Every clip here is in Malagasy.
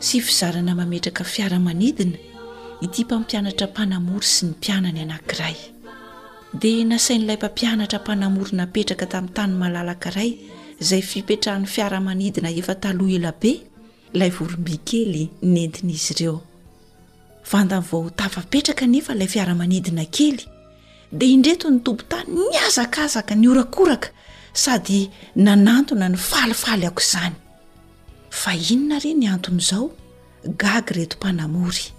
sy fizarana mametraka fiaramanidina ity mpampianatra mpanamory sy ny mpianany anankiray. Dia nasain'ilay mpampianatra mpanamory napetraka tamin'ny tany malalaka iray izay fipetrahan'ny fiaramanidina efa taloha ela be ilay voromby kely nentin'izy ireo. Vandany vao tafapetraka anefa ilay fiaramanidina kely dia indreto ny tompon-tany nihazakazaka, nihorakoraka sady nanantona ny falifaly aok'izany. Fa inona re ny anton'izao? gaga ireto mpanamory.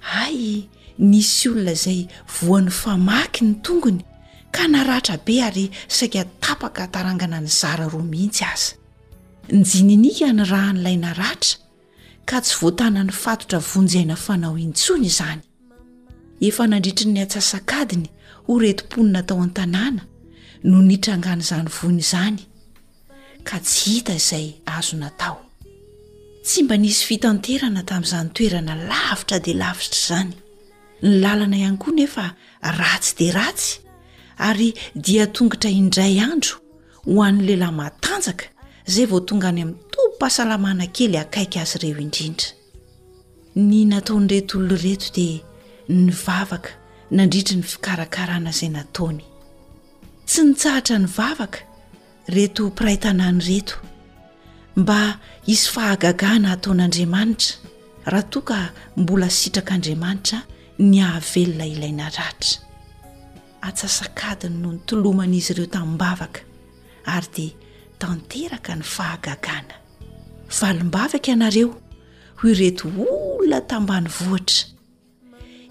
Hay, nisy olona izay voan'ny famaky ny tongony ka naratra be ary saika tapaka tarangana nizara roa mihitsy aza. Nijininika ny ràn'ilay naratra ka tsy voatanan'ny fatotra vonjy aina fanao intsony izany. Efa nandritry ny atsasakadiny ho retim-ponina tao an-tanàna no nitrangan'izany voina izany ka tsy hita izay azo natao. Tsy mba nisy fitanterana tamin'izany toerana lavitra dia lavitra izany. Ny lalana ihany koa nefa ratsy dia ratsy ary dia tongotra indray andro ho an'ny lehilahy matanjaka izay vao tonga any amin'ny tobim-pahasalamana kely akaiky azy ireo indrindra. Ny nataon'ireto olona ireto dia nivavaka nandritry ny fikarakarana izay nataony. Tsy nitsahatra nivavaka ireto mpiray tanàna ireto mba hisy fahagagana hataon'Andriamanitra raha toa ka mbola sitrak'Andriamanitra ny hahavelona ilay naratra. Atsasak'adiny no nitoloman'izy ireo tamin'ny vavaka ary dia tanteraka ny fahagagana. Valim-bavaka ianareo hoy ireto olona tambanivohitra.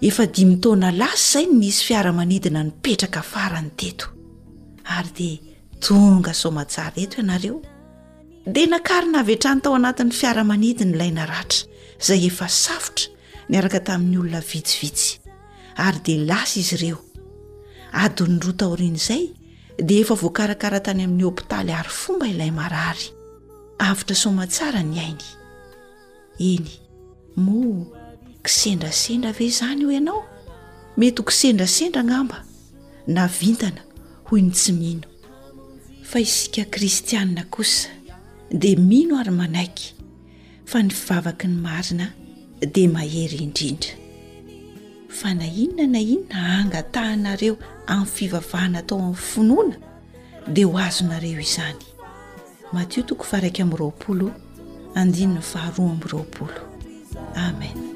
Efa dimy taona lasa izay no nisy fiaramanidina nipetraka farany teto. Ary dia tonga Soamantsara eto ianareo. Dia nakarina avy hatrany tao anatin'ny fiaramanidina ilay naratra, izay efa safotra, niaraka tamin'ny olona vitsivitsy. Ary dia lasa izy ireo. Adiny roa taorian'izay dia efa voakarakara tany amin'ny hopitaly arifomba ilay marary avotra soamatsara ny ainy eny moa kisendrasendra ve izany io ianao mety ho kisendrasendra ngamba na vintana hoy ny tsy mino fa isika kristianina kosa dia mino ary manaiky fa ny vavaky ny marina dia mahery indrindra fa na inona na inona hangatahanareo amin'ny fivavahana atao amin'ny finoana dia ho azonareo izany matio toko faraika amin'ny roapolo andininy faharoa amin'ny roapolo amen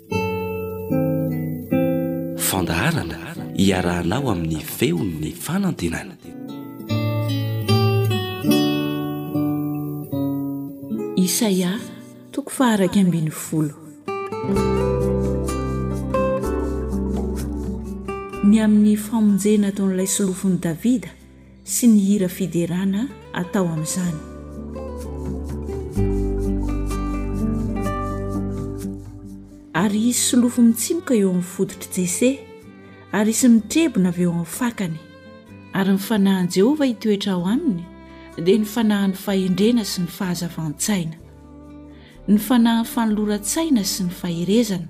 Fandaharana iarahanao amin'ny feon'ny fanantenana. Isaia toko fahairaika ambin'ny folo. Ny amin'ny famonjena ataon'ilay solofon'i Davida sy ny hira fiderana atao amin'izany. Ary hisy solofo mitsimoka eo amin'ny foditr'i Jese, ary hisy mitrebona avy eo amin'ny fakany. Ary ny fanahin'i Jehovah hitoetra ao aminy, dia ny fanahin'ny fahendrena sy ny fahazavan-tsaina, ny fanahin'ny fanoloran-tsaina sy ny faherezana,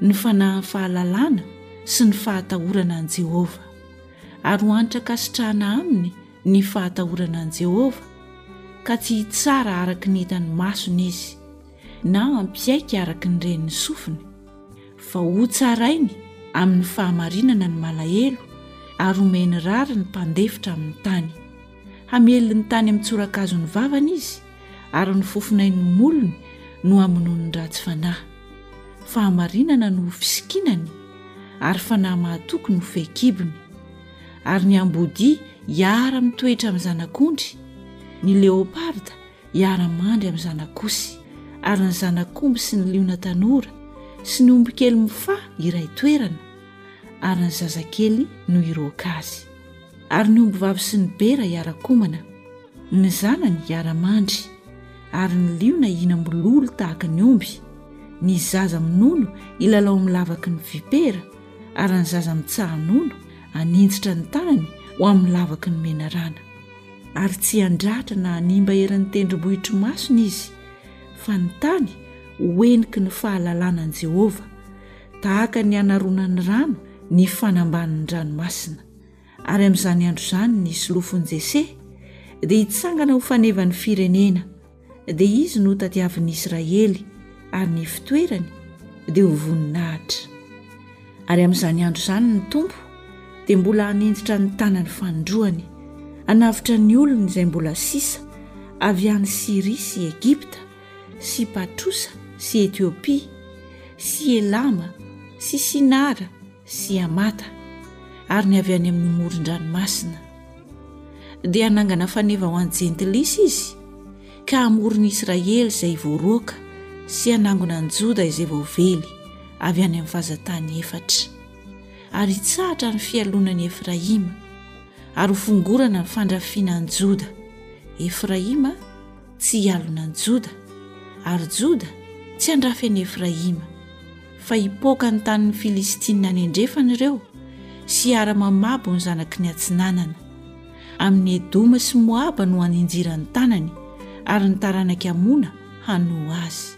ny fanahin'ny fahalalana sy ny fahatahorana an'i Jehovah. ary ho an-trankasitrahana aminy ny fahatahorana an'i Jehovah, ka tsy hitsara araka ny hitan'ny masony izy, na hampiaiky araka ny ren'ny sofiny, fa hotsarainy amin'ny fahamarinana ny malahelo, ary homeny rariny mpandefitra amin'ny tany. Hamely ny tany amin'ny tsorakazon'ny vavany izy, ary ny fofonain'ny molony no hamonoany ny ratsy fanahy. Fahamarinana no ho fisikinany, ary fanahy mahatoky no fehikibony. Ary ny amboadia hiara-mitoetra amin'ny zanak'ondry, ny leoparda hiara-mandry amin'ny zanak'osy, ary ny zanak'omby sy ny liona tanora sy ny ombikely mifaha hiray toerana, ary ny zazakely no hiroaka azy. ary ny ombivavy sy ny bera hiara-komana ny zanany hiara-mandry ary ny liona hina mololo tahaka ny omby ny zaza minono ilalao amin'ny lavaky ny vipera ary ny zaza mitsahanono aninjitra ny tanany ho amin'ny lavaky ny menarana ary tsy handratra na hanimba eran'ny tendrombohitry masony izy fa ny tany hoeniky ny fahalalana an'i jehovah tahaka ny hanaronan'ny rano ny fanamban'ny ranomasina ary amin'izany andro izany ny solofon'i Jese dia hitsangana ho fanevan'ny firenena, dia izy no hotadiavin'ny Israely ary ny fitoerany dia ho voninahitra. Ary amin'izany andro izany ny Tompo dia mbola hanenjitra ny tanany fanindroany, hanavotra ny olony izay mbola sisa avy any Syria sy Egypta sy Patrosa sy Etiopia sy Elama sy Sinara sy Hamata ary ny avy any amin'ny moron-dranomasina. Dia hanangana faneva ho an'ny Jentilisa izy, ka hamory ny Israely izay voaroaka sy hanangona an'i Joda izay voavely avy any amin'ny fazan-tany efatra. Ary hitsahatra ny fialonan'i Efraima, ary ho fongorana ny fandrafiana an'i Joda. Efraima. tsy hialona an'i Joda, ary Joda tsy handrafy an'i Efraima, fa hipoaka ny tanin'ny Filistinina any andrefana ireo sy hiara-mamabo ny zanaky ny atsinanana. Amin'i Edoma sy Moaba no haninjira ny tanany, ary ny taranak'i Amona hanoa azy.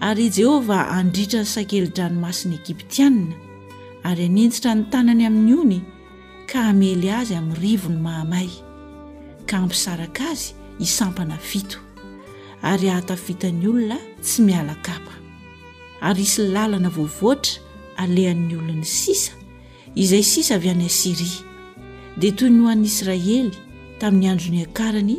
Ary i Jehovah handritra ny sakeli-dranomasin'ny Egyptianina, ary haninjitra ny tanany amin'ny ony, ka hamely azy amin'ny rivony mahamay, ka hampisaraka azy hisampana fito, ary hahatafita ny olona tsy miala kapa. Ary hisy lalana voavoatra alehan'ny olon'ny sisa, izay sisa avy any Asyria, dia toy ny ho an'ny Israely tamin'ny andro niakarany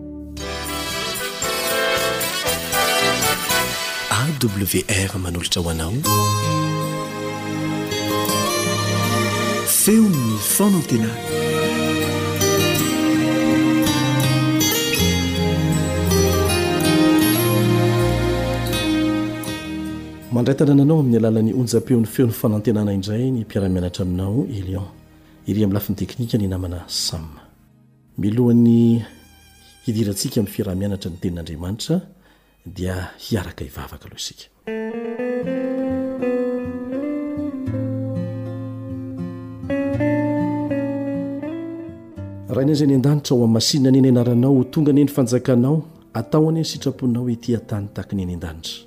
AWR manolotra ho anao feon'ny fonantenana mandray tanananao amin'ny alalan'ny onjam-peon'ny feon'ny fanantenana indray ny mpiaramianatra aminao elion iry amin'ny lafiny teknika ny namana sama Milohan'ny hidirantsika amin'ny fiaraha-mianatra ny Tenin'Andriamanitra dia hiaraka hivavaka aloha isika. Rainay izay any an-danitra, hohamasinina anie ny anaranao, ho tonga anie ny fanjakanao, atao anie ny sitraponao ety an-tany tahaka ny any an-danitra.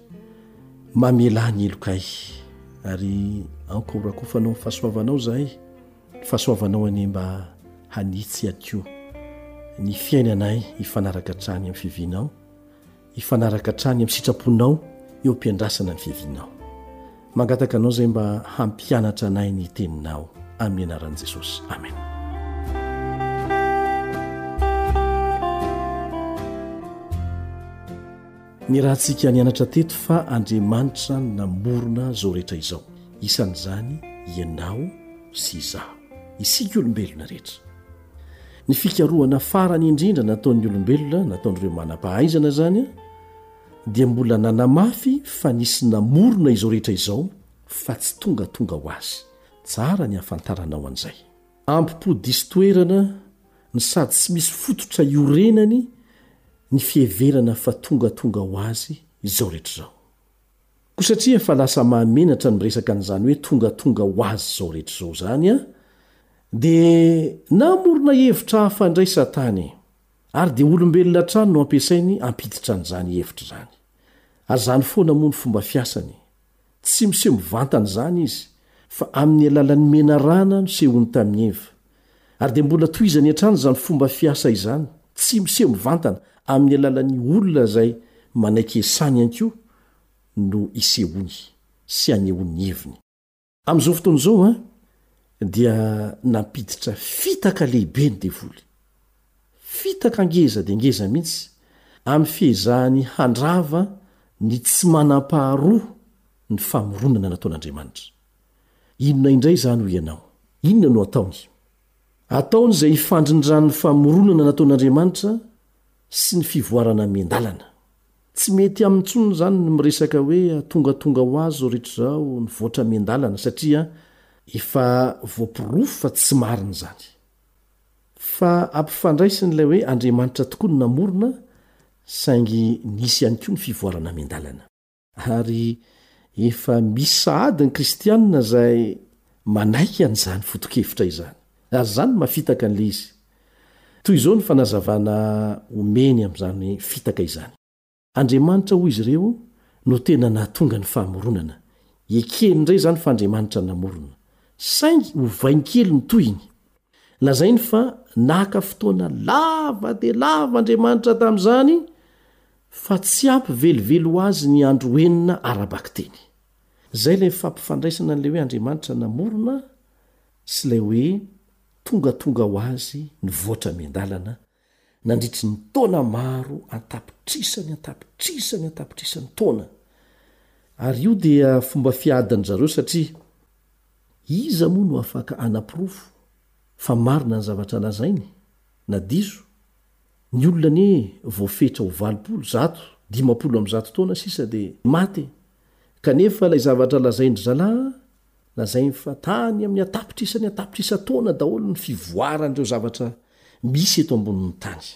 Mamelà ny helokay ary ankorakofanao ny fahasoavanao izahay. Fahasoavanao anie mba hanitsy ato ny fiainanay hifanaraka hatrany amin'ny fiavianao, hifanaraka hatrany amin'ny sitraponao eo am-piandrasana ny fiavianao. Mangataka anao izay mba hampianatra anay ny teninao amin'ny anaran'i Jesosy. Amena. Ny rahantsika nianatra teto fa Andriamanitra no namorona izao rehetra izao, isan'izany ianao sy izaho, isika olombelona rehetra. Ny fikarohana farany indrindra nataon'ny olombelona, nataon'ireo manam-pahaizana izany, dia mbola nanamafy fa nisy namorona izao rehetra izao fa tsy tongatonga ho azy. Tsara ny hahafantaranao an'izay. Ambo-po diso toerana no sady tsy misy fototra iorenany ny fiheverana fa tongatonga ho azy izao rehetra izao. Koa satria efa lasa mahamenatra ny resaka an'izany hoe tongatonga ho azy izao rehetra izao izany aho dia namorona hevitra hafa indray Satana e! Ary dia olombelona hatrany no ampiasainy hampiditra an'izany hevitra izany. Ary izany foana moa no fomba fiasany. Tsy miseho mivantana izany izy, fa amin'ny alalan'ny menarana nosehoiny tamin'i Eva. Ary dia mbola tohizany hatrany izany fomba fiasa izany, tsy miseho mivantana, amin'ny alalan'ny olona izay manaiky hiasany ihany koa no isehoany sy anehoany ny heviny. Amin'izao fotoana izao dia nampiditra fitaka lehibe ny devoly. fitaka ngeza dia ngeza mihitsy amin'ny fiezahany handrava ny tsy manam-paharoa ny famoronana nataon'Andriamanitra. Inona indray izany hoy ianao? Inona no ataony? Ataony izay hifandrindran'ny famoronana nataon'Andriamanitra sy ny fivoarana miandalana. Tsy mety aminy intsony izany ny miresaka hoe atongatonga ho azy izao rehetra izao ny voatra miandalana satria efa voaporofo fa tsy marina izany. Fa ampifandraisiny ilay hoe Andriamanitra tokoa no namorona, saingy nisy ihany koa ny fivoarana miandalana. Ary efa misy sahady ny Kristianina izay manaiky an'izany foto-kevitra izany. Ary izany no mahafitaka an'ilay izy. Toy izao ny fanazavana omeny amin'izany fitaka izany. Andriamanitra hoy izy ireo no tena nahatonga ny famoronana. Ekeny indray izany fa Andriamanitra namorona. Saingy ovainy kely ny tohiny. Lazainy fa naka fotoana lava dia lava Andriamanitra tamin'izany fa tsy ampy velively ho azy ny andro enina ara-bakiteny. Izay ilay fifampifandraisana an'ilay hoe Andriamanitra namorona sy ilay hoe tongatonga ho azy nivoatra miandalana Nandritry ny taona maro an-tapitrisany an-tapitrisany an-tapitrisany taona. Ary io dia fomba fiadin-dry zareo satria iza moa no afaka hanaporofo fa marina ny zavatra lazainy na diso? Ny olona anie voafetra ho valopolo, zato, dimampolo amby zato taona sisa dia maty e! Kanefa ilay zavatra lazain-dry zalahy Lazainy fa tany amin'ny an-tapitrisa ny an-tapitrisa taona daholo ny fivoaran'ireo zavatra misy eto ambonin'ny tany.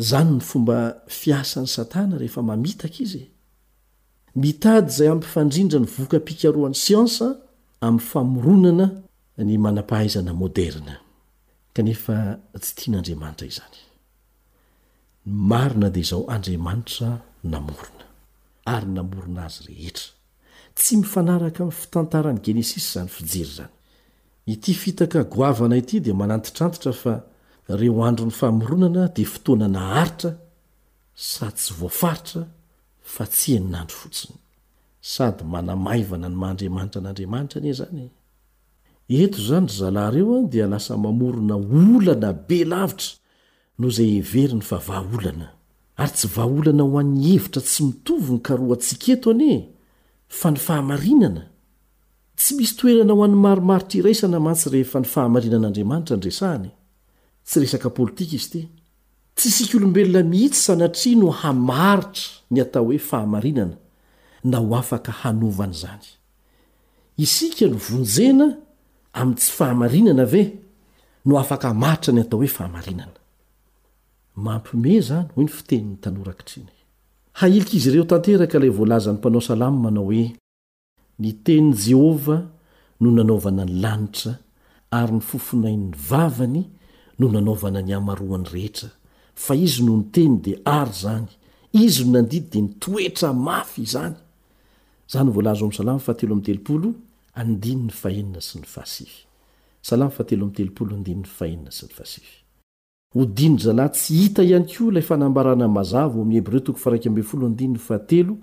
Izany no fomba fiasan'i Satana rehefa mamitaka izy e. Mitady izay hampifandrindra ny voka-pikarohan'ny siansa amin'ny famoronana ny manam-pahaizana moderina, kanefa tsy tian'Andriamanitra izany. Ny marina dia izao, Andriamanitra namorona, ary namorona azy rehetra. Tsy mifanaraka amin'ny fitantaran'ny Genesisy izany fijery izany. Ity fitaka goavana ity dia manantitrantitra fa ireo andron'ny famoronana dia fotoana naharitra sady tsy voafaritra fa tsy enin'andro fotsiny. Sady manamaivana ny maha-Andriamanitra an'Andriamanitra anie izany e! Eto izany ry zalahy ireo dia lasa mamorona olana be lavitra noho izay heveriny fa vahaolana. Ary tsy vahaolana ho an'ny hevitra tsy mitovy no karohantsika eto anie e! fa ny fahamarinana. Tsy misy toerana ho an'ny marimaritra iraisana mantsy rehefa ny fahamarinan'Andriamanitra no resahana e! Tsy resaka politika izy ity. Tsy isika olombelona mihitsy sanatria no hamaritra ny atao hoe fahamarinana na ho afaka hanova an'izany. Isika no vonjena amin'ny tsy fahamarinana ve no afaka hamaritra ny atao hoe fahamarinana? Mampiomehy izany, hoy ny fitenin'ny tanora ankitriny. Hahilika izy ireo tanteraka ilay voalazan'ny mpanao salamo manao hoe, Ny tenin'i Jehovah no nanaovana ny lanitra, ary ny fofonain'ny vavany no nanaovana ny hamaroany rehetra, fa izy no niteny dia àry izany, izy no nandidy dia nitoetra mafy izany. Izany voalaza ao amin'ny Salamo fahatelo amby telopolo, andininy fahenina sy ny fahasivy. Salamo fahatelo amby telopolo, andininy fahenina sy ny fahasivy. Hodin-dry zalahy tsy hita ihany koa ilay fanambarana mazava ao amin'ny Hebreo toko faharaika ambin'ny folo, andininy fahatelo,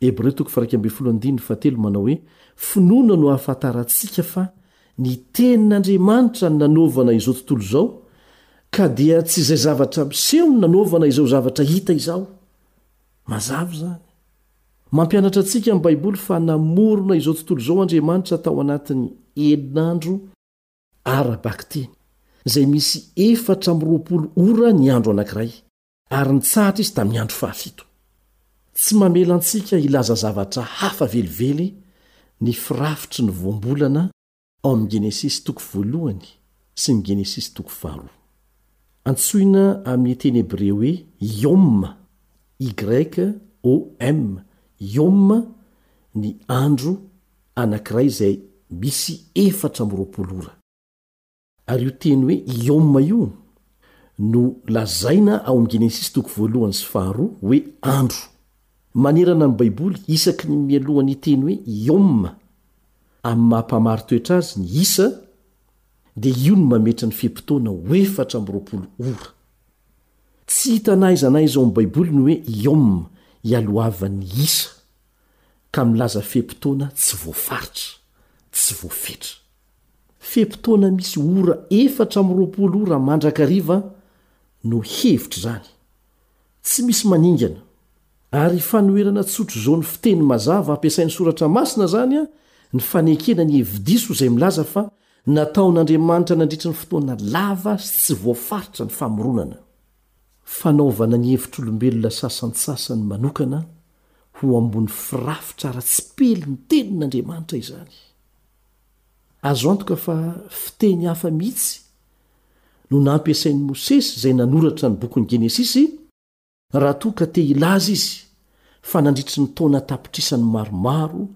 Hebreo toko faharaika ambin'ny folo, andininy fahatelo, manao hoe, Finoana no ahafantarantsika fa ny Tenin'Andriamanitra no nanaovana izao tontolo izao, ka dia tsy izay zavatra miseho no nanaovana izao zavatra hita izao. Mazava izany. Mampianatra antsika ny Baiboly fa namorona izao tontolo izao Andriamanitra tao anatin'ny enina andro ara-bakiteny, izay misy efatra amby roapolo ora ny andro anankiray, ary nitsahatra izy tamin'ny andro fahafito. Tsy mamela antsika hilaza zavatra hafa velively ny firafitry ny voambolana Ao amin'ny Genesisy toko voalohany sy ny Genesisy toko faharoa. Antsoina amin'ny teny hebreo hoe Yom, YOM, Yom, ny andro anankiray izay misy efatra amby roapolo ora. Ary io teny hoe Yom io no lazaina ao amin'ny Genesisy toko voalohany sy faharoa hoe andro, Manerana ny Baiboly, isaky ny mialoha ny teny hoe yom amin'ny maha mpamari-toetra azy ny isa, dia io no mametra ny fe-potoana ho efatra amby roapolo ora. Tsy hita na aiza na aiza ao amin'ny Baiboly ny hoe yom ialohavan'ny isa, ka milaza fe-potoana tsy voafaritra, tsy voafetra. Fe-potoana misy ora efatra amby roapolo ora mandrakariva no hevitr'izany. Tsy misy maningana. Ary fanoherana tsotr'izao ny fiteny mazava ampiasain'ny Soratra Masina izany ny fanekena ny hevi-diso izay milaza fa nataon'Andriamanitra nandritry ny fotoana lava sy tsy voafaritra ny famoronana. Fanaovana ny hevitr'olombelona sasantsasany manokana ho ambony firafitra ara-tsipely ny Tenin'Andriamanitra izany. Azo antoka fa fiteny hafa mihitsy no nampiasain'i Mosesy izay nanoratra ny bokin'ny Genesisy, raha toa ka te hilaza izy fa nandritry ny taona an-tapitrisany maromaro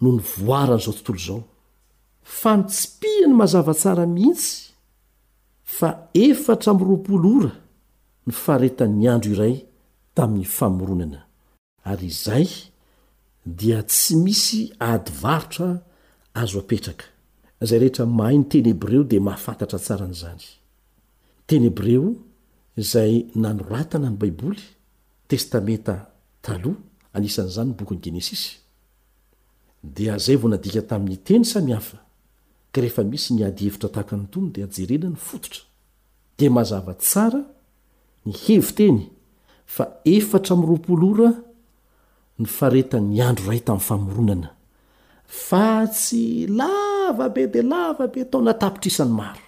no nivoaran'izao tontolo izao. Fa notsipihany mazava tsara mihitsy fa efatra amby roapolo ora ny faharetan'ny andro iray tamin'ny famoronana Ary izay dia tsy misy ady varotra azo apetraka. Izay rehetra mahay ny teny hebreo dia mahafantatra tsara an'izany. Ny teny hebreo izay nanoratana ny Baiboly, Testamenta Taloha, anisan'izany ny bokin'ny Genesisy, dia izay vao nadika tamin'ny teny samihafa, ka rehefa misy ny adihevitra tahaka ny itony dia jerena ny fototra, dia mazava tsara ny hevi-teny fa efatra amby roapolo ora ny faretan'ny andro iray tamin'ny famoronana, fa tsy lava be dia lava be tao na tapitrisany maro.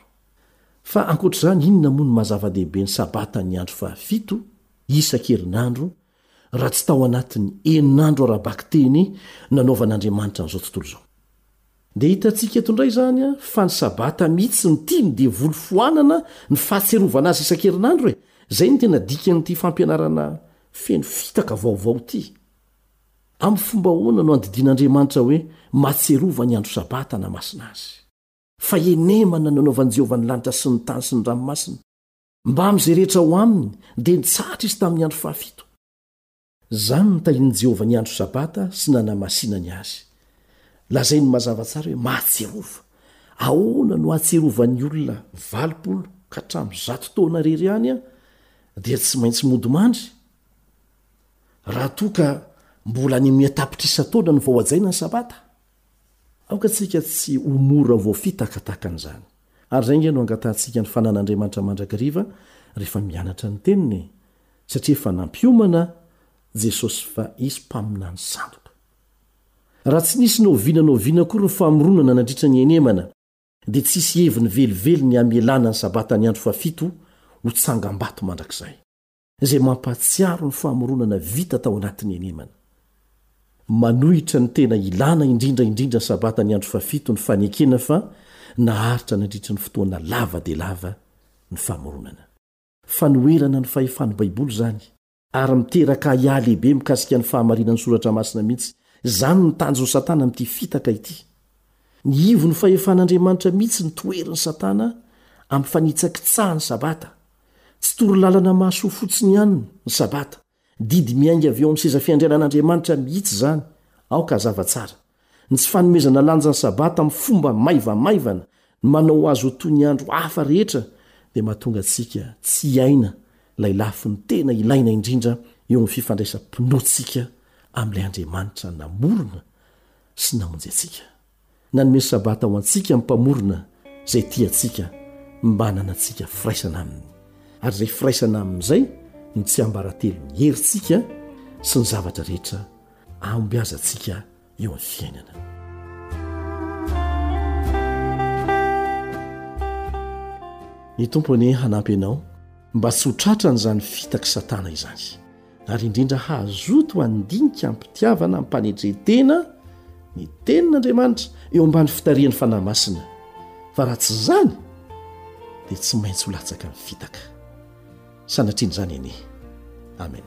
Fa ankoatra izany, inona moa no maha-zava-dehibe ny Sabata ny andro fahafito isan-kerinandro raha tsy tao anatin'ny enin'andro ara-bakiteny nanaovan'Andriamanitra an'izao tontolo izao? Dia hitantsika eto indray izany fa ny Sabata mihitsy no tia ny devoly foanana ny fahatsiarovana azy isan-kerinandro e! Izay no tena dikan'ity fampianarana feno fitaka vaovao ity. Amin'ny fomba ahoana no andidian'Andriamanitra hoe mahatsiarova ny andro Sabata na masina azy? Fa henemana no nanaovan'i Jehovah ny lanitra sy ny tany sy ny ranomasina, mbamin'izay rehetra ao aminy, dia nitsahatra izy tamin'ny andro fahafito. Izany no tahin'i Jehovah ny andro Sabata sy nanamasinany azy. Lazainy mazava tsara hoe mahatsiarova. Ahoana no ahatsiarovan'ny olona valopolo ka hatramin'ny zato taona irery ihany aho dia tsy maintsy mody mandry? Raha toa ka mbola any amin'ny an-tapitrisa taona no vao hajaina ny Sabata? Aoka antsika tsy ho mora voafitaka tahaka an'izany. Ary izay ange no angatahantsika ny fananan'Andriamanitra mandrakariva rehefa mianatra ny Teniny e! satria efa nampiomana Jesosy fa izy mpaminany sandoka. Raha tsy nisy na oviana na oviana akory ny famoronana nandritra ny henemana, dia tsy hisy heviny velively ny hamelana ny Sabata ny andro fahafito ho tsangambato mandrakizay, izay mampahatsiaro ny famoronana vita tao anatin'ny henemana. Manohitra ny tena ilana indrindra indrindra ny Sabata ny andro fahafito ny fanekena fa naharitra nandritra ny fotoana lava dia lava ny famoronana. Fanoherana ny fahefan'ny Baiboly izany, ary miteraka ahiahy lehibe mikasika ny fahamarinan'ny Soratra Masina mihitsy. Izany no tanjon'i Satana amin'ity fitaka ity. Ny ivon'ny fahefan'Andriamanitra mihitsy no toherin'i Satana amin'ny fanitsakitsahany Sabata. Tsy toro lalana mahasoa fotsiny ihany ny Sabata, Didy miainga avy eo amin'ny seza fiandrianan'Andriamanitra mihitsy izany, aoka hazava tsara. Ny tsy fanomezana lanja ny Sabata amin'ny fomba maivamaivana, ny manao azy ho toy ny andro hafa rehetra, dia mahatonga antsika tsy hiaina ilay lafiny tena ilaina indrindra eo amin'ny fifandraisam-pinoantsika amin'ilay Andriamanitra namorona sy namonjy antsika. Nanome Sabata ho antsika ny Mpamorona izay tia antsika mba hananantsika firaisana Aminy. Ary izay firaisana Aminy izay no tsiambaratelon'ny herintsika sy ny zavatra rehetra ahombiazantsika eo amin'ny fiainana. Ny Tompo anie hanampy anao mba tsy ho tratran'izany fitak'i Satana izany. ary indrindra hazoto handinika am-pitiavana am-panetren-tena ny tenin'Andriamanitra eo ambany fitarihan'ny Fanahy Masina fa raha tsy izany dia tsy maintsy ho latsaka ny fitaka sanatrian'izany anie amen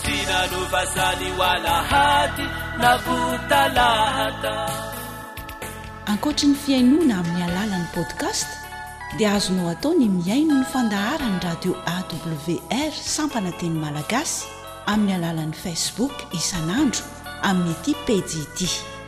Tsy nanova zany ho alahady na ho talata. Ankoatry ny fihainoana amin'ny alalan'ny podcast dia azonao atao ny mihaino ny fandaharan'ny radio AWR sampana teny malagasy amin'ny alalan'ny Facebook isan'andro amin'ity pejy ity.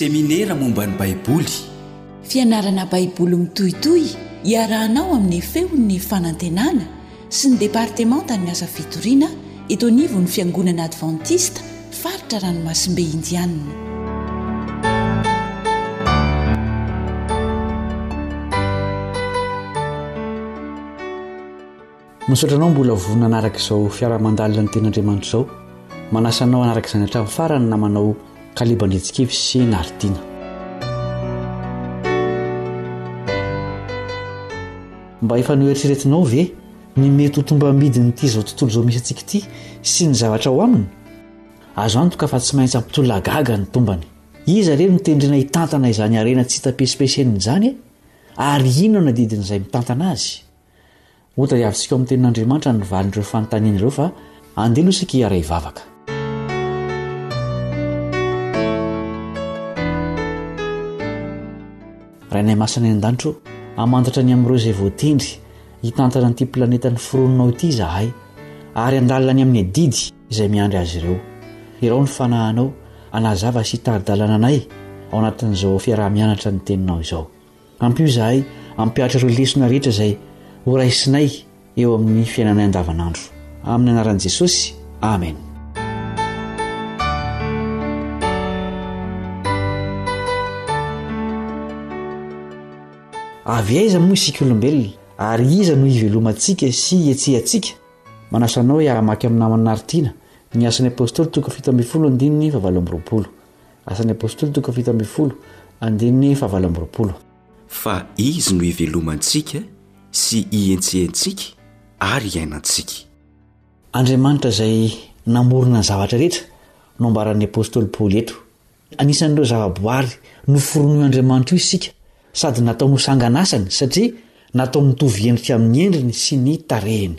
Seminera momba ny Baiboly. Fianarana Baiboly mitohitohy iarahanao amin'ny Feon'ny Fanantenana sy ny Departemantan'ny Asa Fitoriana eto anivon'ny Fiangonana Advantista Faritra Ranomasimbe Indiana. Misaotra anao mbola vonona hanaraka izao fiaraha-mandalina ny tenin'Andriamanitra izao. Manasa anao hanaraka izany hatramin'ny farany ny namanao Caleb Andriantsikevi sy Naritina. Mba efa noeritreretinao ve ny mety ho tombam-bidin'ity izao tontolo izao misy antsika ity sy ny zavatra ao aminy? Azo antoka fa tsy maintsy hampitolona gaga ny tombany. Iza re no tendrena hitantana izany harena tsy hita pesipesenina izany e? Ary inona no adidin'izay mitantana azy? Hotadiavintsika ao amin'ny Tenin'Andriamanitra ny valin'ireo fanontaniana ireo fa andeha aloha isika hiara hivavaka. Rainay Masina any An-danitra ô, hamantatra ny amin'ireo izay voatendry hitantana an'ity planeta noforoninao ity izahay ary handalina any amin'ny adidy izay miandry azy ireo. Hirao ny fanahinao hanazava sy hitari-dalana anay ao anatin'izao fiaraha-mianatra ny Teninao izao. Ampio izahay hampihatra ireo lesona rehetra izay horaisinay eo amin'ny fiainanay andavanandro. Amin'ny anaran'i Jesosy, amen. Avy aiza moa isika olombelona, ary iza no hivelomantsika sy hihetsehantsika? Manasa anao hoe hamaky amin'ny naman'ny Martina, Ny Asan'ny Apostoly, toko fito ambin'ny folo, andininy fahavalo amby roapolo. Asan'ny Apostoly toko fahafito ambin'ny folo andininy fahavalo amby roapolo. Fa Izy no ivelomantsika sy ihentsihentsika ary iainantsika. Andriamanitra izay namorona ny zavatra rehetra no ambaran'ny Apostoly Paoly eto. Anisan'ireo zavaboary noforonoin'Andriamanitra io isika sady nataony ho sanganasany satria nataony mitovy endrika amin'ny endriny sy ny tarehiny.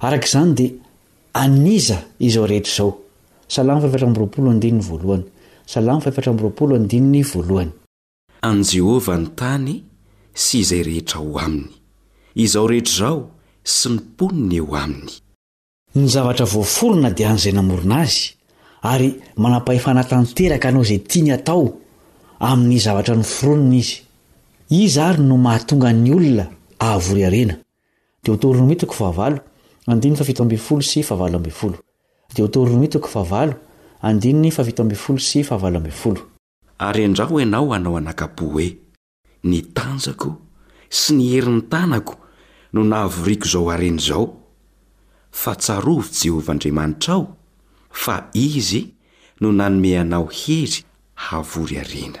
Araka izany dia An'iza izao rehetra izao? Salamo efatra amby roapolo andininy voalohany Salamo efatra amby roapolo andininy voalohany. An'i Jehovah ny tany sy izay rehetra ao aminy, izao rehetra izao sy ny mponina eo aminy. Ny zavatra voaforona dia an'izay namorona azy, ary manam-pahefana tanteraka hanao izay tiany hatao amin'ny zavatra noforoniny izy. Iza àry no mahatonga ny olona hahavory harena? Deoteronomia toko fahavalo, andininy fahafito ambin'ny folo sy fahavalo ambin'ny folo. Deoteronomia toko fahavalo, andininy fahafito ambin'ny folo sy fahavalo ambin'ny folo. Ary endrao ianao hanao anakapo hoe, Ny tanjako sy ny herin'ny tanako no nahavoriako izao harena izao, fa tsarovy Jehovah Andriamanitrao, fa izy no nanome anao hery hahavory harena.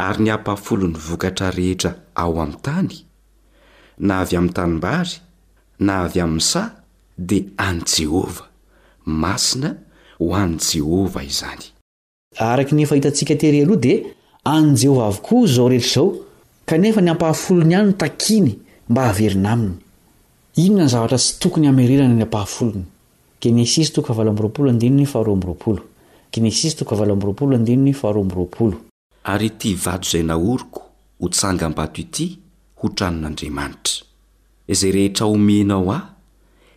ary ny ampahafolo ny vokatra rehetra ao amin'ny tany, na avy amin'ny tanimbary na avy amin'ny saha, dia an'i Jehovah. Masina ho an'i Jehovah izany. Araka ny efa hitantsika tery aloha, dia an'i Jehovah avokoa izao rehetra izao, kanefa ny ampahafolony ihany no takiany mba haverina aminy. Inona ny zavatra tsy tokony hamerenana ny ampahafolony? Genesisy toko fahavalo amby roapolo andininy faharoa amby roapolo. Genesisy toko fahavalo amby roapolo andininy faharoa amby roapolo. Ary ity vato izay naoriko ho tsangam-bato ity ho tranon'Andriamanitra. Izay rehetra omenao ahy,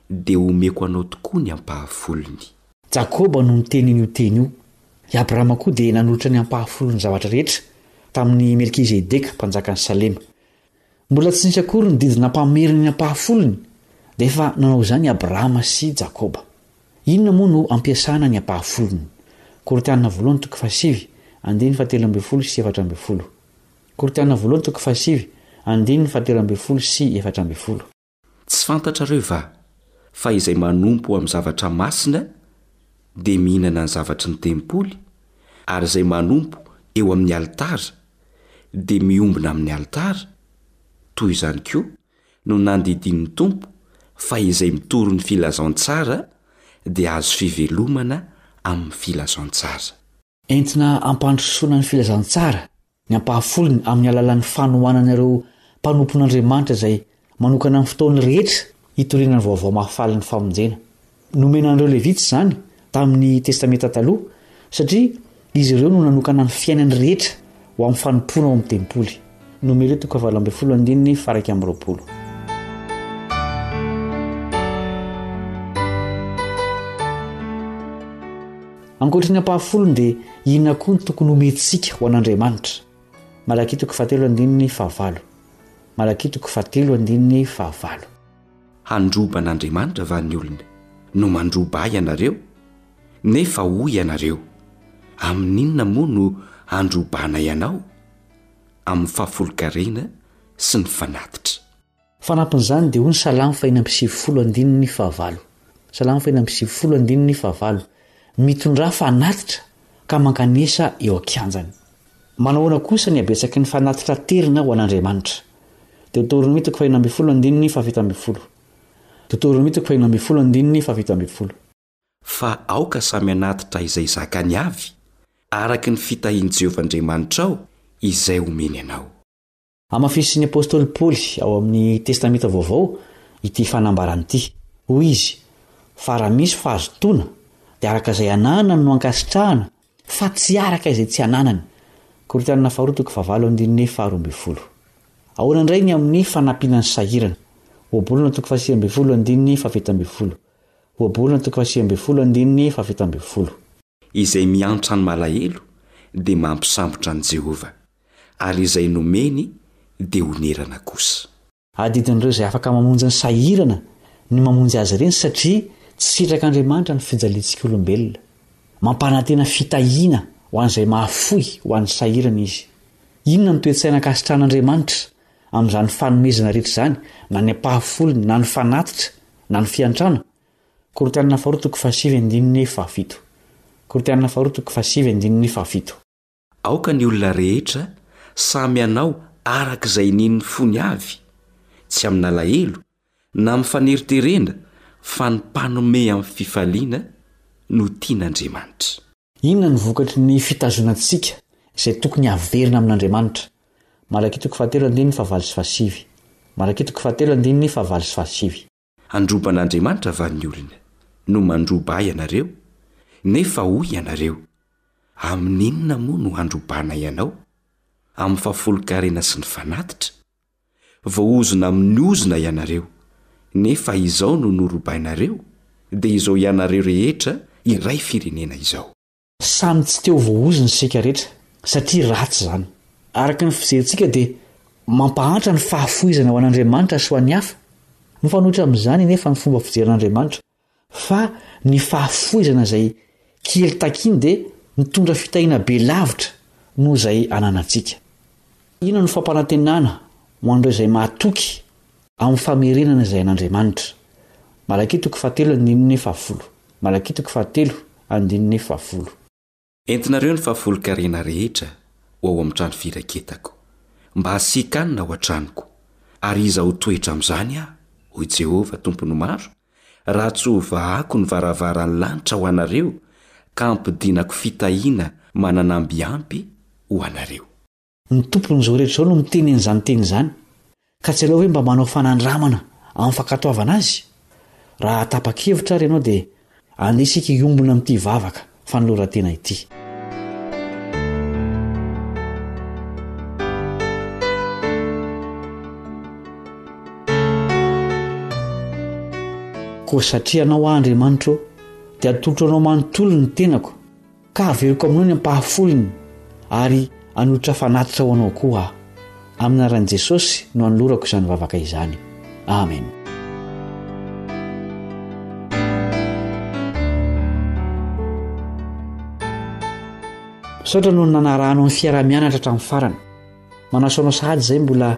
dia omeko anao tokoa ny ampahafolony. Jakoba no niteny an'io teny io. I Abrahama koa dia nanolotra ny ampahafolony zavatra rehetra tamin'i Melkizedeka, mpanjakan'i Salema. Mbola tsy nisy akory ny didy nampameriny ny ampahafolony, dia efa nanao izany i Abrahama sy Jakoba. Inona moa no ampiasana ny ampahafolony? Korintiana voalohany toko fahasivy, andininy fahatelo ambin'ny folo sy efatra ambin'ny folo. Korintiana voalohany toko fahasivy, andininy fahatelo ambin'ny folo sy efatra ambin'ny folo. Tsy fantatrareo va fa izay manompo amin'ny zavatra masina dia mihinana ny zavatry ny tempoly, ary izay manompo eo amin'ny alitara dia miombona amin'ny alitara? Toy izany koa no nandidian'ny Tompo fa izay mitory ny filazantsara dia azo fivelomana amin'ny filazantsara. Entina hampandrosoana ny filazantsara ny ampahafolony amin'ny alalan'ny fanohanana ireo mpanompon'Andriamanitra izay manokana ny fotoany rehetra hitoriana ny vaovao mahafalin'ny famonjena. Nomena an'ireo Levita izany tamin'ny Testamenta Taloha satria izy ireo no nanokana ny fiainany rehetra ho amin'ny fanompoana ao amin'ny tempoly. Nomere toko fahavalo ambin'ny folo andininy faharaika amby roapolo. Ankoatry ny ampahafolony dia inona koa ny tokony homentsika ho an'Andriamanitra? Malakia toko fahatelo andininy fahavalo. Malakia toko fahatelo andininy fahavalo. Handroba an'Andriamanitra va ny olona no mandroba Ahy ianareo? Nefa hoy ianareo, Amin'inona moa no handrobahanay anao? Amin'ny fahafolonkarena sy ny fanatitra. Fanampin'izany dia hoy ny Salamo fahiny amby sivifolo andininy fahavalo, Salamo fahiny amby sivifolo andininy fahavalo, Mitondrà fanatitra ka mankanesa eo an-kianjany. Manahoana kosa ny habetsaky ny fanatitra aterina ho an'Andriamanitra? Deotoronomia toko fahiny ambin'ny folo andininy fahafito ambin'ny folo, Deotoronomia toko fahiny ambin'ny folo andininy fahafito ambin'ny folo. fa aoka samy hanatitra izay zakany avy, araka ny fitahian'i Jehovah Andriamanitrao izay omeny anao. Hamafisin'ny apostoly Paoly ao amin'ny Testamenta Vaovao ity fanambarana ity. Hoy izy, Fa raha misy fahazotoana, dia araka izay ananany no ankasitrahana, fa tsy araka izay tsy ananany. Korintiana Faharoa toko fahavalo andininy faharoa ambin'ny folo. Ahoana indray ny amin'ny fanampiana ny sahirana? Ohabolana toko fahasivy ambin'ny folo andininy fahafito ambin'ny folo. Ohabolana toko fahasivy ambin'ny folo andininy fahafito ambin'ny folo. Izay miantra ny malahelo dia mampisambotra an'i Jehovah, ary izay nomeny dia onerana kosa. Adidin'ireo izay afaka mamonjy ny sahirana ny mamonjy azy ireny satria tsy sitrak'Andriamanitra ny fijaliantsika olombelona. Mampanantena fitahiana ho an'izay mahafoy ho an'ny sahirana izy. Inona no toe-tsaina ankasitrahan'Andriamanitra amin'izany fanomezana rehetra izany, na ny ampahafolony, na ny fanatitra, na ny fiantrana. Korintianina Faharoa toko fahasivy andininy fahafito. Korintianina Faharoa toko fahasivy andininy fahafito. Aoka ny olona rehetra samy hanao araka izay inian'ny fony avy, tsy amin'alahelo, na amin'ny faneriterena, fa ny mpanome amin'ny fifaliana no tian'Andriamanitra. Inona no vokatry ny fitazonantsika izay tokony haverina amin'Andriamanitra? Malakitoko fahatelo andininy fahavalo sy fahasivy Malakitoko fahatelo andininy fahavalo sy fahasivy. Handroba an'Andriamanitra va ny olona, no mandroba Ahy ianareo? Nefa hoy ianareo, Amin'inona moa no handrobanay Anao? Amin'ny fahafolonkarena sy ny fanatitra? Voaozona amin'ny ozona ianareo, nefa izao no norobainareo, dia izao ianareo rehetra iray firenena izao. Samy tsy te ho voaozona isika rehetra, satria ratsy izany. Araka ny fijerintsika dia mampahantra ny fahafoizana ho an'Andriamanitra sy ho an'ny hafa. Mifanohitra amin'izany anefa ny fomba fijerin'Andriamanitra. Fa ny fahafoizana izay kely takiny dia mitondra fitahiana be lavitra noho izay ananantsika. Inona no fampanantenana ho an'ireo izay mahatoky amin'ny famerenana izay an'Andriamanitra? Malakia toko fahatelo andininy fahafolo Malakia toko fahatelo andininy fahafolo. Entinareo ny fahafolonkarena rehetra ho ao amin'ny trano firaketako, mba hasiaka hanina ao an-tranoko. Ary iza ho toetra amin'izany aho, hoy Jehovah, Tompon'ny maro, raha tsy hovahako ny varavaran'ny lanitra ho anareo ka hampidinako fitahiana manan'ambiampy ho anareo? Ny Tompon'izao rehetra izao no miteny an'izany teny izany, ka tsy ianao ve mba manao fanandramana amin'ny fankatoavana Azy? Raha tapa-kevitra àry ianao dia andeha isika hiombona amin'ity vavaka fanoloran-tena ity. Koa satria Anao aho Andriamanitra ô, dia atolotro Anao manontolo ny tenako. Ka haveriko aminao ny ampahafolony ary hanolotra fanatitra ho anao koa aho. Amin'ny anaran'i Jesosy no anolorako izany vavaka izany. Amen. Misaotra noho ny nanarahanao ny fiaraha-mianatra hatramin'ny farany. Manasao anao sahady izay mbola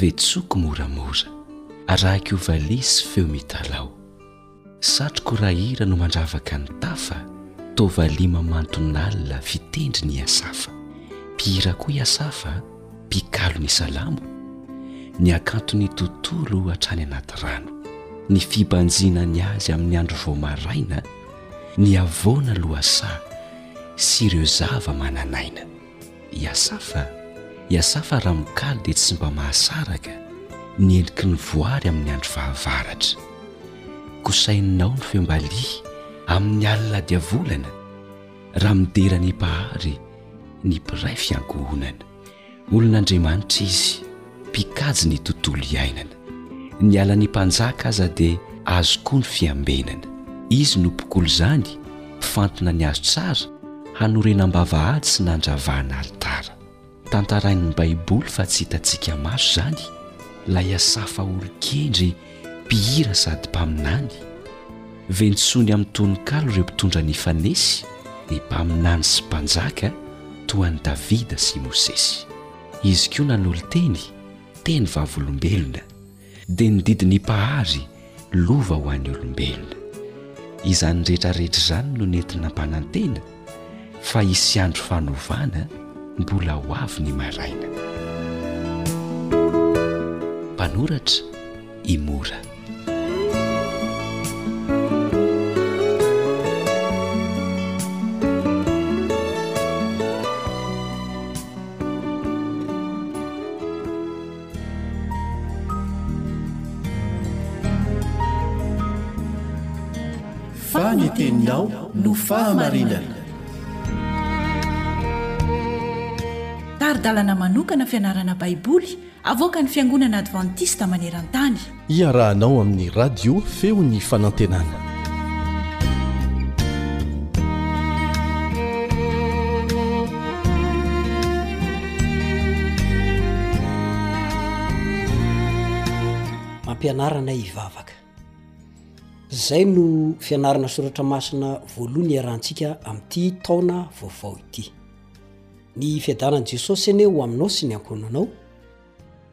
Vetsoko moramora, arahiko valises feo mitalaho. Satroko rahira no mandravaka ny tafa, toa valiha mamanton'alina fitendry ny iasafa. Mpihira koa iasafa, mpikalo ny salamo, ny hakanton'ny tontolo hatrany anaty rano. Ny fibanjina ny azy amin'ny andro vao maraina, ny havoana lohasaha sy ireo zava-manan'aina. Iasafa, iasafa raha mikaly dia tsy mba mahasaraka ny endriky ny voary amin'ny andro fahavaratra. Kosaininao ny feom-baliha amin'ny alina diavolana raha midera ny Mpahary ny mpiray fiankohonana. Olon'Andriamanitra izy. mpikajy ny tontolo iainana. Ny alan'ny mpanjaka aza dia azo koa ny fiambenana. Izy no mpikolo izany, mpifantina ny azo tsara, hanorenam-bavahady sy nandravahana alitara. Tantarain'ny Baiboly fa tsy hitantsika maso izany, ilay Asafa olon-kendry, mpihira sady mpaminany. Ventsony amin'ny tononkalo ireo mpitondra nifanesy, ny mpaminany sy mpanjaka, toa an'i Davida sy Mosesy. Izy koa nanolo-teny, teny vavolombelona, dia ny didin'ny Mpahary, lova ho an'ny olombelona. Izany rehetra rehetra izany no nety nampanantena fa hisy andro fanovana mbola ho avy ny maraina. Mpanoratra, i Mora. Fa ny teninao no fahamarinana. Tari-dalana manokana fianarana Baiboly Avoakan'ny Fiangonana Advantista maneran-tany. Iarahanao amin'ny Radio Feon'ny Fanantenana. Ampianara anay hivavaka. Izay no fianarana soratra masina voalohany iarahantsika amin'ity taona vaovao ity. Ny fiadanan'i Jesosy anie ho aminao sy ny ankohonanao.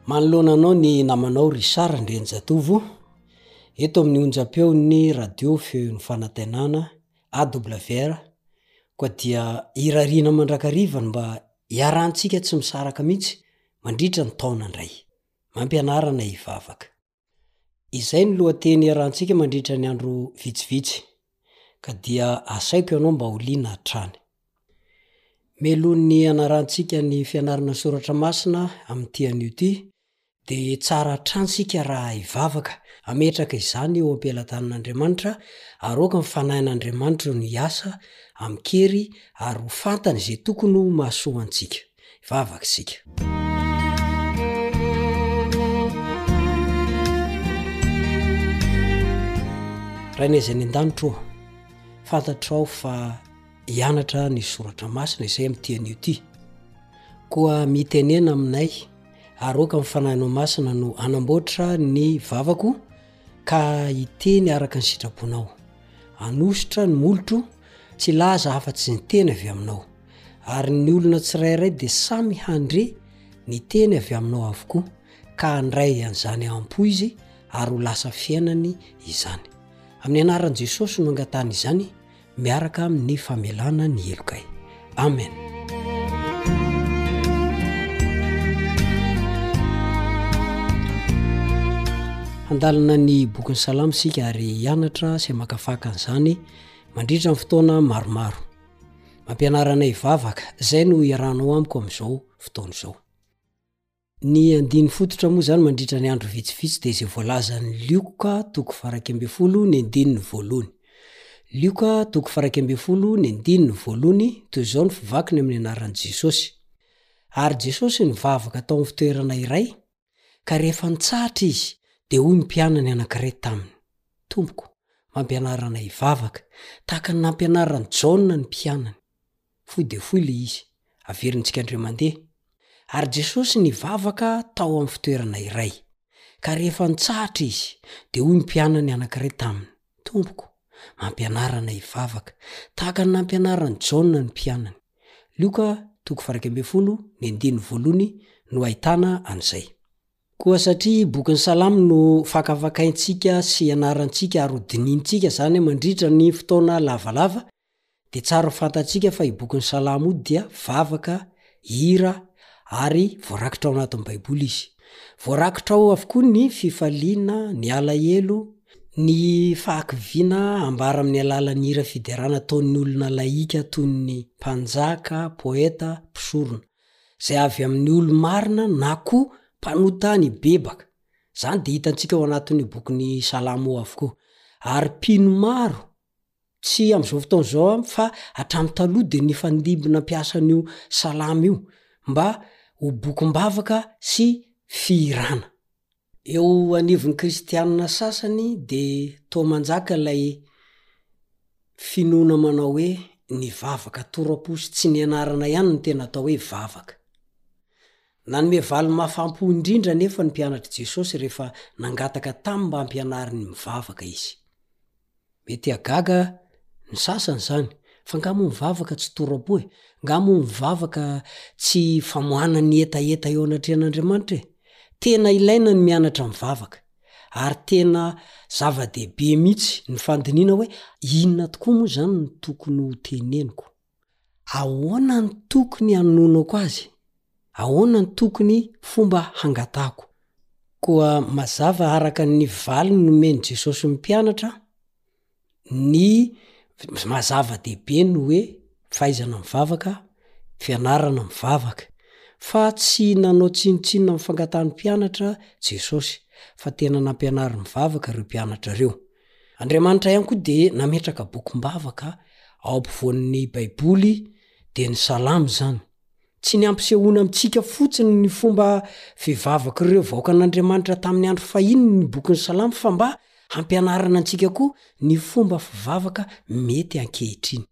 Manoloana anao ny namanao Richard Andrianjatovo, eto amin'ny onjam-peon'ny radio Feon'ny Fanantenana, AWR, koa dia irariana mandrakariva ny mba hiarahantsika tsy misaraka mihitsy mandritra ny taona indray. Mampianarana hivavaka. Izay ny lohateny iarahantsika mandritra ny andro vitsivitsy, ka dia asaiko ianao mba ho liana hatrany. Melohon'ny hanarantsika ny fianarana ny soratra masina amin'ity anio ity, dia tsara hatrany isika raha hivavaka hametraka izany eo am-pelatanan'Andriamanitra, aroako ny fanahin'Andriamanitra no hiasa amin-kery ary ho fantany izay tokony ho mahasoa antsika. Hivavaka isika. Rainay izay any an-danitra ô, fantatrao fa hianatra ny soratra masina izay amin'ny tian'io ity. Koa mitenena aminay, aroaka amin'ny fanahinao masina no anamboatra ny vavako ka hiteny araka ny sitraponao. Anositra ny molotro tsy laza afa-tsy ny teny avy aminao. ary ny olona tsirairay dia samy handre ny teny avy aminao avokoa ka handray an'izany ampo izy ary ho lasa fiainany izany amin'ny anaran'i jesosy no angatana izany miaraka amin'ny famelana ny helokay amen handalina ny bokin'ny salamo sika ary hianatra sy amakafaka an'izany mandritra ny fotoana maromaro Ampianarana hivavaka, izay no iarahanao amiko amin'izao fotoana izao. Ny andiny fototra moa izany mandritra ny andro vitsivitsy dia izay voalazan'ny Lioka toko faraika ambin'ny folo ny andininy voalohany. Lioka toko faraika ambin'ny folo ny andininy voalohany, toy izao ny fivakiny amin'ny anaran'i Jesosy. Ary Jesosy nivavaka tao amin'ny fitoerana iray, Ka rehefa nitsahatra izy, dia hoy ny mpianany anankiray taminy, Tompoko, mba ampianara anay hivavaka, tahaka ny nampianaran'i Jaona ny mpianany. Fohy dia fohy ilay izy. Averintsika indray mandeha. Ary Jesosy nivavaka tao amin'ny fitoerana iray. Ka rehefa nitsahatra izy, dia hoy ny mpianany anankiray taminy, Tompoko, mampianara anay hivavaka, tahaka ny nampianaran'i Jaona ny mpianany. Lioka toko faha iraika ambin'ny folo, ny andininy voalohany no ahitana an'izay. Koa satria bokin'ny Salamo no fakafakaintsika sy ianarantsika ary hodinihintsika izany mandritra ny fotoana lavalava, Dia tsara ho fantatsika fa io bokin'ny Salamo io dia vavaka, hira, ary voarakitra ao anatin'ny Baiboly izy. Voarakitra ao avokoa ny fifaliana, ny alahelo, ny fahakiviana ambara amin'ny alalan'ny hira fiderana ataon'ny olona laika toy ny mpanjaka, poeta, mpisorona, izay avy amin'ny olo-marina na koa mpanota nibebaka. Izany dia hitantsika ao anatin'io bokin'ny Salamo io avokoa. Ary mpino maro Tsy amin'izao fotoana izao aho fa hatramin'ny taloha dia nifandimby nampiasa an'io salamo io mba ho bokim-bavaka sy fihirana. Eo anivon'ny kristianina sasany dia toa manjaka ilay finoana manao hoe ny vavaka tora-po sy tsy ny anarana ihany no tena atao hoe vavaka. Nanome valiny mafam-po indrindra anefa ny mpianatr'i Jesosy rehefa nangataka taminy mba hampianariny mivavaka izy. Mety hahagaga ny sasany izany, fa nga moa mivavaka tsy toro-po e? Nga moa mivavaka tsy famoahana ny hetaheta eo anatrehan'Andriamanitra e? Tena ilaina ny mianatra mivavaka, ary tena zava-dehibe mihitsy ny fandinihana hoe inona tokoa moa izany no tokony hoteneniko. Ahoana no tokony hanononako azy? Ahoana no tokony fomba hangatahako? Koa mazava araka ny valiny nomen'i Jesosy ny mpianatra ny maha-zava-dehibe ny hoe fahaizana mivavaka, fianarana mivavaka. Fa tsy nanao tsinontsinona amin'ny fangatahan'ny mpianatra Jesosy, fa tena nampianariny mivavaka ireo mpianatra ireo. Andriamanitra ihany koa dia nametraka bokim-bavaka ao ampovoan'ny Baiboly, dia ny Salamo izany. Tsy ny hampisehoana amintsika fotsiny ny fomba fivavak'ireo vahoakan'Andriamanitra tamin'ny andro fahiny ny bokin'ny Salamo fa mba hampianarana antsika koa ny fomba fivavaka mety ankehitriny.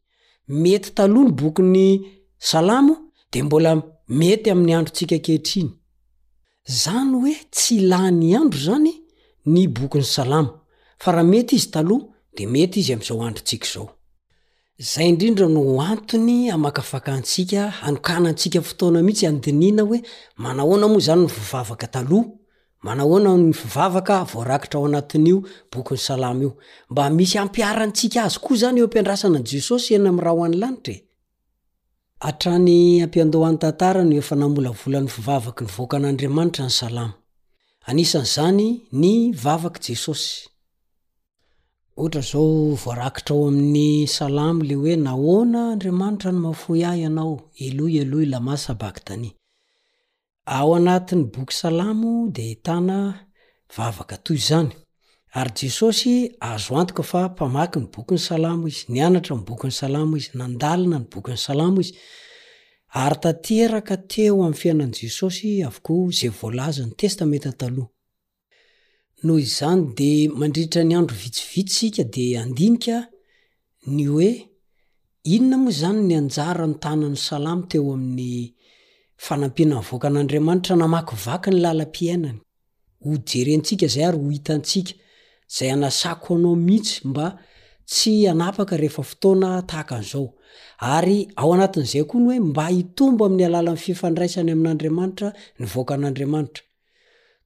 Mety taloha ny bokin'ny Salamo dia mbola mety amin'ny androntsika ankehitriny. Zany hoe tsy lany andro zany ny bokin'ny salamo fa raha mety izy taloha dia mety izy amin'izao androntsika izao. Zay indrindra no antony amakafaka antsika hanokana antsika fotoana mihitsy handinina hoe manahoana moa zany ny fivavaka taloha, manahoana ny fivavaka voarakitra ao anatin'io bokin'ny salamo io. Mba misy ampiharantsika azy koa zany eo ampiandrasana an'i Jesosy eny amin'ny rahona any lanitra e. Hatrany am-piandohan'ny tantara no efa namolavola ny fivavaky ny vahoakan'Andriamanitra ny Salamo. Anisan'izany ny vavak'i Jesosy. Ohatra izao voarakitra ao amin'ny Salamo ilay hoe Nahoana Andriamanitra no mahafoy ahy ianao, Eloy, Eloy, lama sabakthani. Ao anatin'ny boky Salamo dia ahitana vavaka toy izany. Ary Jesosy, azo antoka fa mpamaky ny bokin'ny Salamo izy, nianatra ny bokin'ny Salamo izy, nandalina ny bokin'ny Salamo izy. Ary tanteraka teo amin'ny fiainan'i Jesosy avokoa izay voalazan'ny Testamenta Taloha. Noho izany dia mandritra ny andro vitsivitsy isika dia handinika ny hoe inona moa izany ny anjara nitanan'ny Salamo teo amin'ny fanampiana nivoaka an'Andriamanitra namakivaky ny lalam-piainany. Hojerentsika izay ary hohitantsika izay hanasako anao mihitsy mba tsy hanapaka rehefa fotoana tahaka an'izao. Ary ao anatin'izay koa ny hoe mba hitombo amin'ny alalan'ny fifandraisany amin'Andriamanitra nivoaka an'Andriamanitra.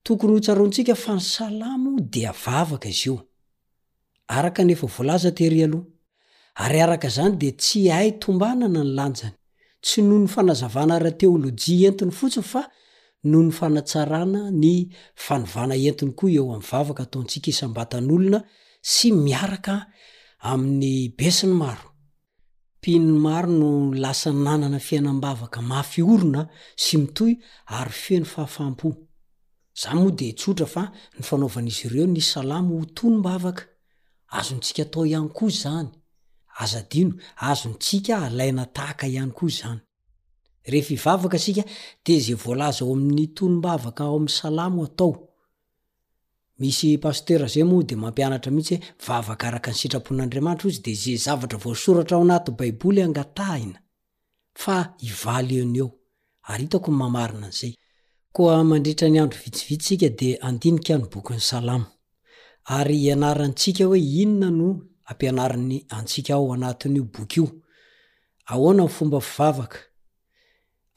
Tokony hotsaroantsika fa ny Salamo dia vavaka izy io, araka ny efa voalaza tery aloha, ary araka izany dia tsy hay tombanana ny lanjany, tsy noho ny fanazavana ara-teolojia entiny fotsiny fa noho ny fanatsarana ny fanovana entiny koa eo amin'ny vavaka ataontsika isam-batan'olona sy miaraka amin'ny besinimaro. Mpino maro no lasa nanana fiainam-bavaka mafy orina sy mitohy ary feno fahafaham-po. Izany moa dia tsotra fa ny fanaovan'izy ireo ny salamo ho tonom-bavaka. Azontsika atao ihany koa izany. Aza adino, azontsika alaina tahaka ihany koa izany. Rehefa hivavaka isika dia izay voalaza ao amin'ny tonom-bavaka ao amin'ny salamo atao. Misy pasitera zay moa dia mampianatra mihitsy hoe vavaka araka ny sitrapon'Andriamanitra hozy dia ze zavatra voasoratra ao anaty baiboly angatahina fa hivaly eo no eo. Ary hitako ny maha-marina an'izay. Koa mandritra ny andro vitsivitsy isika dia handinika ny bokin'ny Salamo. Ary hianarantsika hoe inona no ampianariny antsika ao anatin'io boky io. Ahoana ny fomba fivavaka.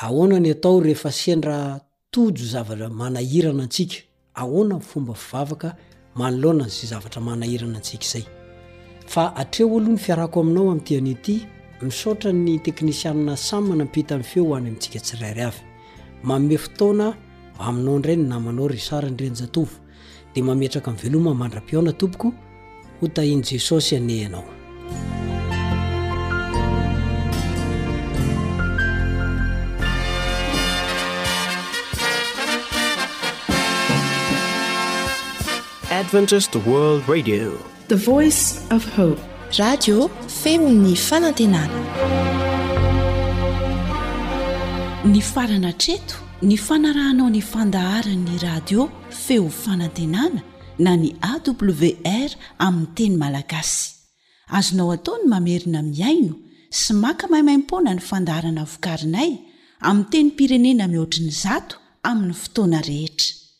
Ahoana ny atao rehefa sendra tojo zavatra manahirana antsika? Ahoana ny fomba fivavaka manoloana an'izay zavatra manahirana antsika izay? Fa atreho aloha ny fiarako aminao amin'ity anio ity. Misaotra ny teknisianina Sam nampita ny feo ho any amintsika tsirairay avy. Manome fotoana aminao indray ny namanao Richard Andrianjatovo. dia mametraka miveloma mandra-pihaona tompoko ho tahin'i jesosy anie ianao adventist world radio The Voice of Hope. Radio Feon'ny Fanantenana. Nifarana hatreto ny fanarahanao ny fandaharan'ny radio Feo Fanantenana na ny AWR amin'ny teny malagasy. Azonao atao ny mamerina mihaino sy maka maimaimpoana ny fandaharana vokarinay amin'ny tenim-pirenena mihoatry ny zato amin'ny fotoana rehetra.